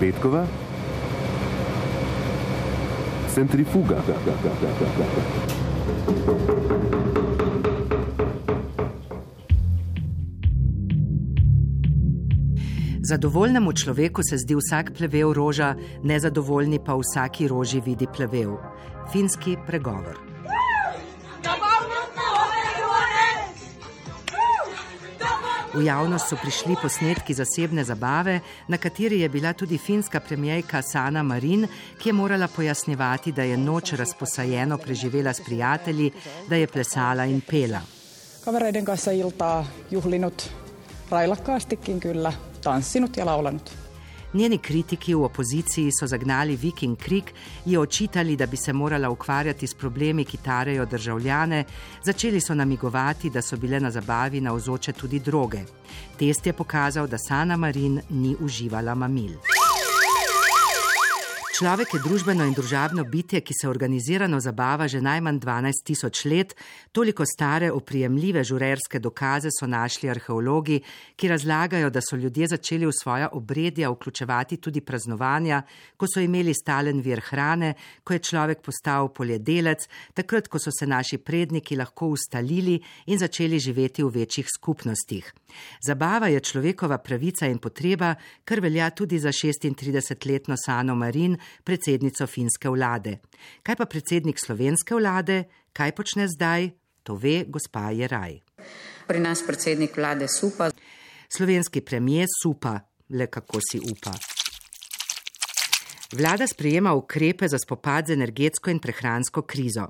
Petkova, centrifuga. Zadovoljnemu človeku se zdi vsak plevel roža, nezadovoljni pa vsaki roži vidi plevel. Finski pregovor. V javnost so prišli posnetki zasebne zabave, na kateri je bila tudi finska premijejka Sana Marin, ki je morala pojasnjevati, da je noč razposajeno preživela s prijatelji, da je plesala in pela. Kavereiden kanssa iltaa juhlinut railakkaastikin kyllä, tanssinut ja laulanut. Njeni kritiki v opoziciji so zagnali Viking Krik, ji očitali, da bi se morala ukvarjati s problemi, ki tarejo državljane, začeli so namigovati, da so bile na zabavi navzoče tudi droge. Test je pokazal, da Sana Marin ni uživala mamil. Človek je družbeno in družabno bitje, ki se organizirano zabava že najmanj 12 tisoč let. Toliko stare, oprijemljive žurerske dokaze so našli arheologi, ki razlagajo, da so ljudje začeli v svoja obredja vključevati tudi praznovanja, ko so imeli stalen vir hrane, ko je človek postal poljedelec, takrat, ko so se naši predniki lahko ustalili in začeli živeti v večjih skupnostih. Zabava je človekova pravica in potreba, kar velja tudi za 36-letno Sano Marin, predsednico finske vlade. Kaj pa predsednik slovenske vlade, kaj počne zdaj, to ve gospa Jeraj. Pri nas predsednik vlade supa. Slovenski premijer supa, le kako si upa. Vlada sprejema ukrepe za spopad z energetsko in prehransko krizo.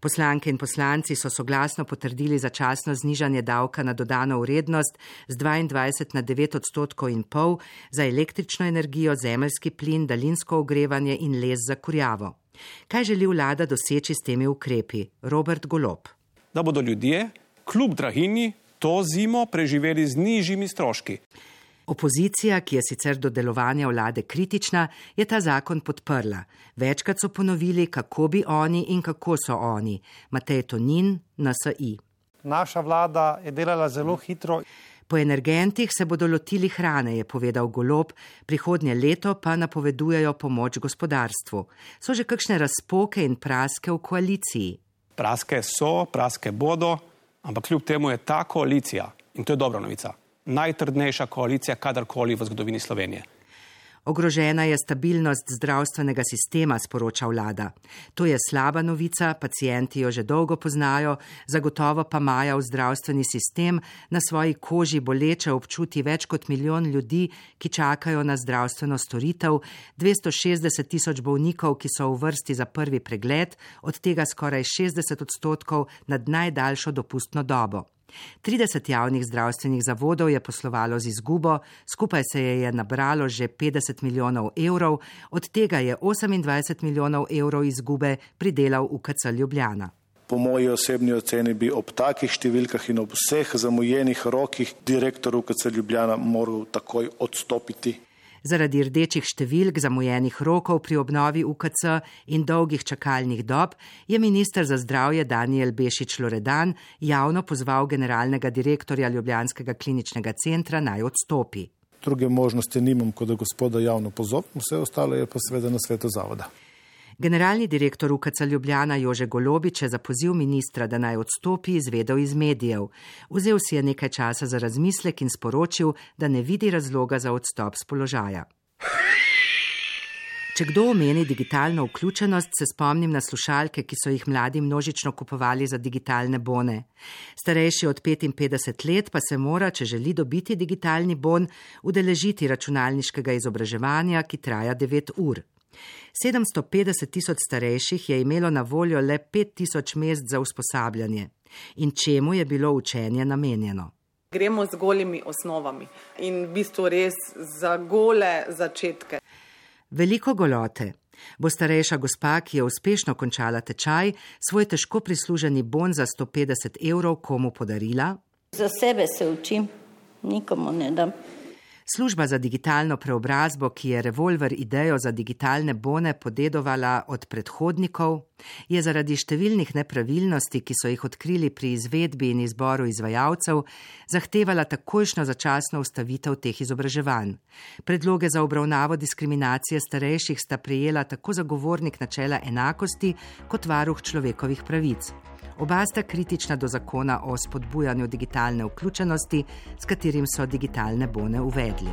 Poslanke in poslanci so soglasno potrdili začasno znižanje davka na dodano vrednost z 22 na 9 odstotkov in pol za električno energijo, zemeljski plin, daljinsko ogrevanje in les za kurjavo. Kaj želi vlada doseči s temi ukrepi? Robert Golop. Da bodo ljudje kljub drahini to zimo preživeli z nižjimi stroški. Opozicija, ki je sicer do delovanja vlade kritična, je ta zakon podprla. Večkrat so ponovili, kako bi oni in kako so oni. Matej Tonin, NSI. Naša vlada je delala zelo hitro. Po energentih se bodo lotili hrane, je povedal Golob, prihodnje leto pa napovedujejo pomoč gospodarstvu. So že kakšne razpoke in praske v koaliciji? Praske so, praske bodo, ampak kljub temu je ta koalicija in to je dobra novica najtrdnejša koalicija kadarkoli v zgodovini Slovenije. Ogrožena je stabilnost zdravstvenega sistema, sporoča vlada. To je slaba novica, pacijenti jo že dolgo poznajo, zagotovo pa maja v zdravstveni sistem na svoji koži boleče občuti več kot milijon ljudi, ki čakajo na zdravstveno storitev, 260 tisoč bolnikov, ki so v vrsti za prvi pregled, od tega skoraj 60 odstotkov nad najdaljšo dopustno dobo. 30 javnih zdravstvenih zavodov je poslovalo z izgubo, skupaj se je nabralo že 50 milijonov evrov, od tega je 28 milijonov evrov izgube pridelal UKC Ljubljana. Po moji osebni oceni bi ob takih številkah in ob vseh zamujenih rokih direktor UKC Ljubljana moral takoj odstopiti. Zaradi rdečih številk, zamujenih rokov pri obnovi UKC in dolgih čakalnih dob je ministr za zdravje Daniel Bešič Loredan javno pozval generalnega direktorja Ljubljanskega kliničnega centra naj odstopi. Druge možnosti nimam, kot da gospoda javno pozovem, vse ostalo je pa seveda na svetu zavoda. Generalni direktor UKC Ljubljana Jože Golobič je za poziv ministra, da naj odstopi, izvedel iz medijev. Vzel si je nekaj časa za razmislek in sporočil, da ne vidi razloga za odstop z položaja. Če kdo omeni digitalno vključenost, se spomnim na slušalke, ki so jih mladi množično kupovali za digitalne bone. Starejši od 55 let pa se mora, če želi dobiti digitalni bon, udeležiti računalniškega izobraževanja, ki traja 9 ur. 750 tisoč starejših je imelo na voljo le 5 tisoč mest za usposabljanje. In čemu je bilo učenje namenjeno? Gremo z golimi osnovami in v bistvu res za gole začetke. Veliko golote. Bo starejša gospa, ki je uspešno končala tečaj, svoj težko prisluženi bon za 150 evrov komu podarila? Za sebe se učim, nikomu ne dam. Služba za digitalno preobrazbo, ki je revolver idejo za digitalne bone podedovala od predhodnikov, je zaradi številnih nepravilnosti, ki so jih odkrili pri izvedbi in izboru izvajalcev, zahtevala takojšno začasno ustavitev teh izobraževanj. Predloge za obravnavo diskriminacije starejših sta prijela tako zagovornik načela enakosti kot varuh človekovih pravic. Oba sta kritična do zakona o spodbujanju digitalne vključenosti, s katerim so digitalne bone uvedli.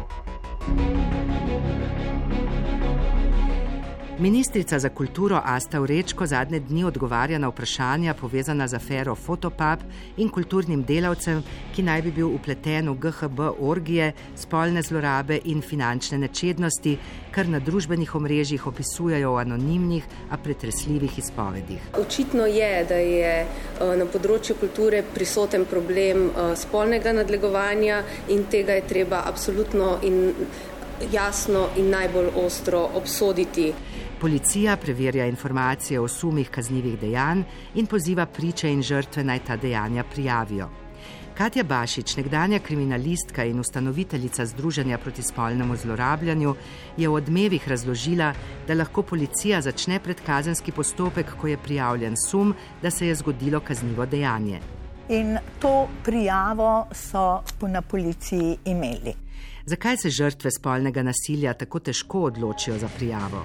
Ministrica za kulturo Asta Urečko zadnje dni odgovarja na vprašanja povezana z afero Fotopub in kulturnim delavcem, ki naj bi bil upleten v GHB orgije, spolne zlorabe in finančne nečednosti, kar na družbenih omrežjih opisujejo v anonimnih, a pretresljivih izpovedih. Očitno je, da je eh, na področju kulture prisoten problem eh, spolnega nadlegovanja in tega je treba absolutno in jasno in najbolj ostro obsoditi. Policija preverja informacije o sumih kaznjivih dejanj in poziva priče in žrtve naj ta dejanja prijavijo. Katja Bašič, nekdanja kriminalistka in ustanoviteljica Združenja proti spolnemu zlorabljanju, je v odmevih razložila, da lahko policija začne predkazenski postopek, ko je prijavljen sum, da se je zgodilo kaznivo dejanje. In to prijavo so na policiji imeli. Zakaj se žrtve spolnega nasilja tako težko odločijo za prijavo?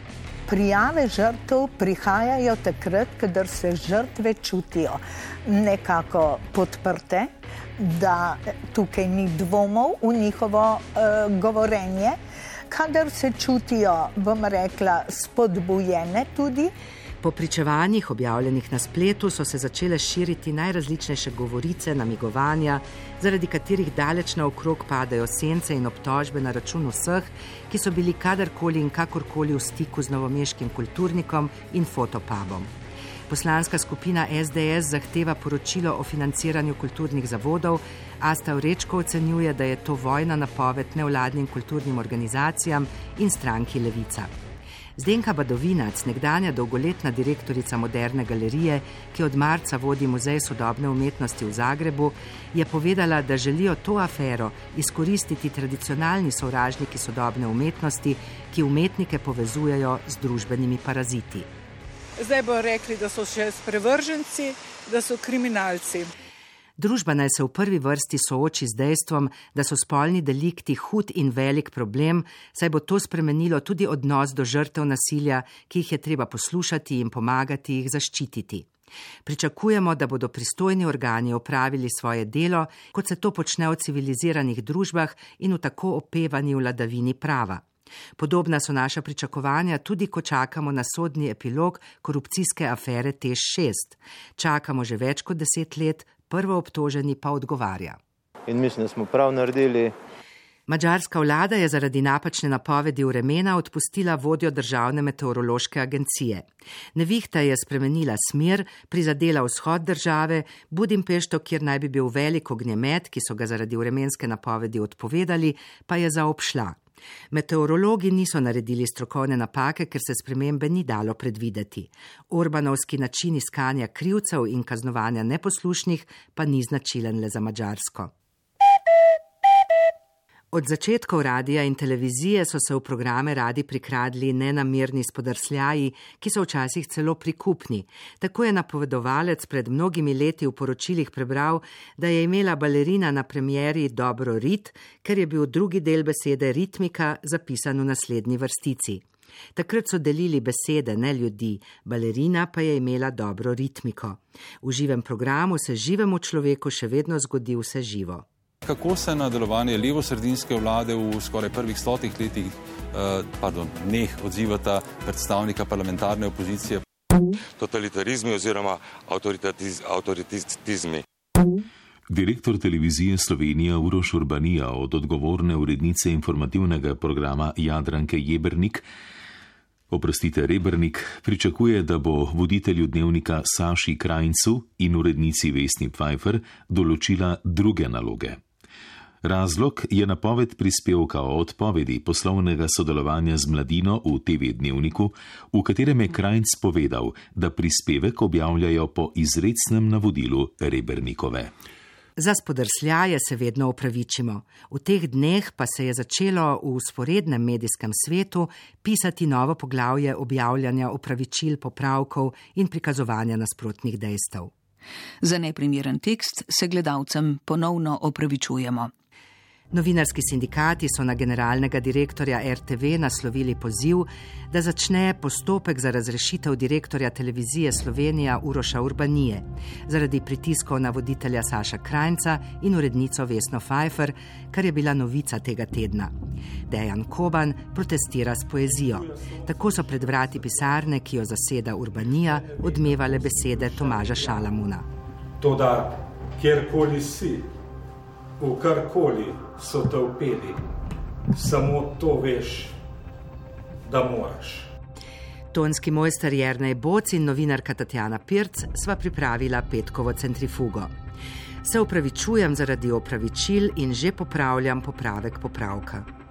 Prijave žrtev prihajajo takrat, kadar se žrtve čutijo nekako podprte, da tukaj ni dvomov v njihovo uh, govorenje, kadar se čutijo, bom rekla, spodbujene tudi. Po pričevanjih, objavljenih na spletu, so se začele širiti najrazličnejše govorice, namigovanja, zaradi katerih daleč naokrog padajo sence in obtožbe na račun vseh, ki so bili kadarkoli in kakorkoli v stiku z novomeškim kulturnikom in fotopabom. Poslanska skupina SDS zahteva poročilo o financiranju kulturnih zavodov, Asta Vrečko ocenjuje, da je to vojna napoved nevladnim kulturnim organizacijam in stranki Levica. Zdenka Badovinac, nekdanja dolgoletna direktorica Moderne galerije, ki od marca vodi Muzej sodobne umetnosti v Zagrebu, je povedala, da želijo to afero izkoristiti tradicionalni sovražniki sodobne umetnosti, ki umetnike povezujejo z družbenimi paraziti. Zdaj bo rekli, da so še sprevrženci, da so kriminalci. Družba naj se v prvi vrsti sooči z dejstvom, da so spolni delikti hud in velik problem, saj bo to spremenilo tudi odnos do žrtev nasilja, ki jih je treba poslušati in pomagati jih zaščititi. Pričakujemo, da bodo pristojni organi opravili svoje delo, kot se to počne v civiliziranih družbah in v tako opevani vladavini prava. Podobna so naša pričakovanja tudi, ko čakamo na sodni epilog korupcijske afere T6. Čakamo že več kot deset let, prvo obtoženi pa odgovarja. In mislim, da smo prav naredili. Mačarska vlada je zaradi napačne napovedi vremena odpustila vodjo državne meteorološke agencije. Nevihta je spremenila smer, prizadela vzhod države, Budimpešto, kjer naj bi bil velik ognjemet, ki so ga zaradi vremenske napovedi odpovedali, pa je zaobšla. Meteorologi niso naredili strokovne napake, ker se spremembe ni dalo predvideti. Orbanovski način iskanja krivcev in kaznovanja neposlušnih pa ni značilen le za Mačarsko. Od začetkov radija in televizije so se v programe radi prikradli nenamirni spodrsljaji, ki so včasih celo prikupni. Tako je napovedovalec pred mnogimi leti v poročilih prebral, da je imela balerina na premjeri dobro rit, ker je bil drugi del besede ritmika zapisan v naslednji vrstici. Takrat so delili besede, ne ljudi, balerina pa je imela dobro ritmiko. V živem programu se živemu človeku še vedno zgodi vse živo. Kako se na delovanje levo-sredinske vlade v skoraj prvih stotih letih, eh, pardon, dneh odzivata predstavnika parlamentarne opozicije? Totalitarizmi oziroma avtoritizmi. Direktor televizije Slovenija Uroš Urbanija od odgovorne urednice informativnega programa Jadranke Jebernik, oprostite Rebrnik, pričakuje, da bo voditelju dnevnika Saši Krajncu in urednici Vesni Pfeiffer določila druge naloge. Razlog je napoved prispevka o odpovedi poslovnega sodelovanja z mladino v TV dnevniku, v katerem je Krajnc povedal, da prispevek objavljajo po izrednem navodilu Rebernikove. Za spodrsljaje se vedno upravičimo. V teh dneh pa se je začelo v usporednem medijskem svetu pisati novo poglavje objavljanja upravičil, popravkov in prikazovanja nasprotnih dejstev. Za neprimeren tekst se gledalcem ponovno opravičujemo. Novinarski sindikati so na generalnega direktorja RTV naslovili poziv, da začne postopek za razrešitev direktorja televizije Slovenija Uroša Urbanije zaradi pritiskov na voditelja Saša Krajnca in urednico Vesno Pfeiffer, kar je bila novica tega tedna. Dejan Koban protestira s poezijo. Tako so pred vrati pisarne, ki jo zaseda Urbanija, odmevale besede Tomaža Šalamuna. Toda, kjerkoli si, v karkoli so te upeli, samo to veš, da moraš. Tonski mojster Jrnej Boc in novinarka Tatjana Pirc sva pripravila petkovo centrifugo. Se upravičujem zaradi opravičil in že popravljam popravek popravka.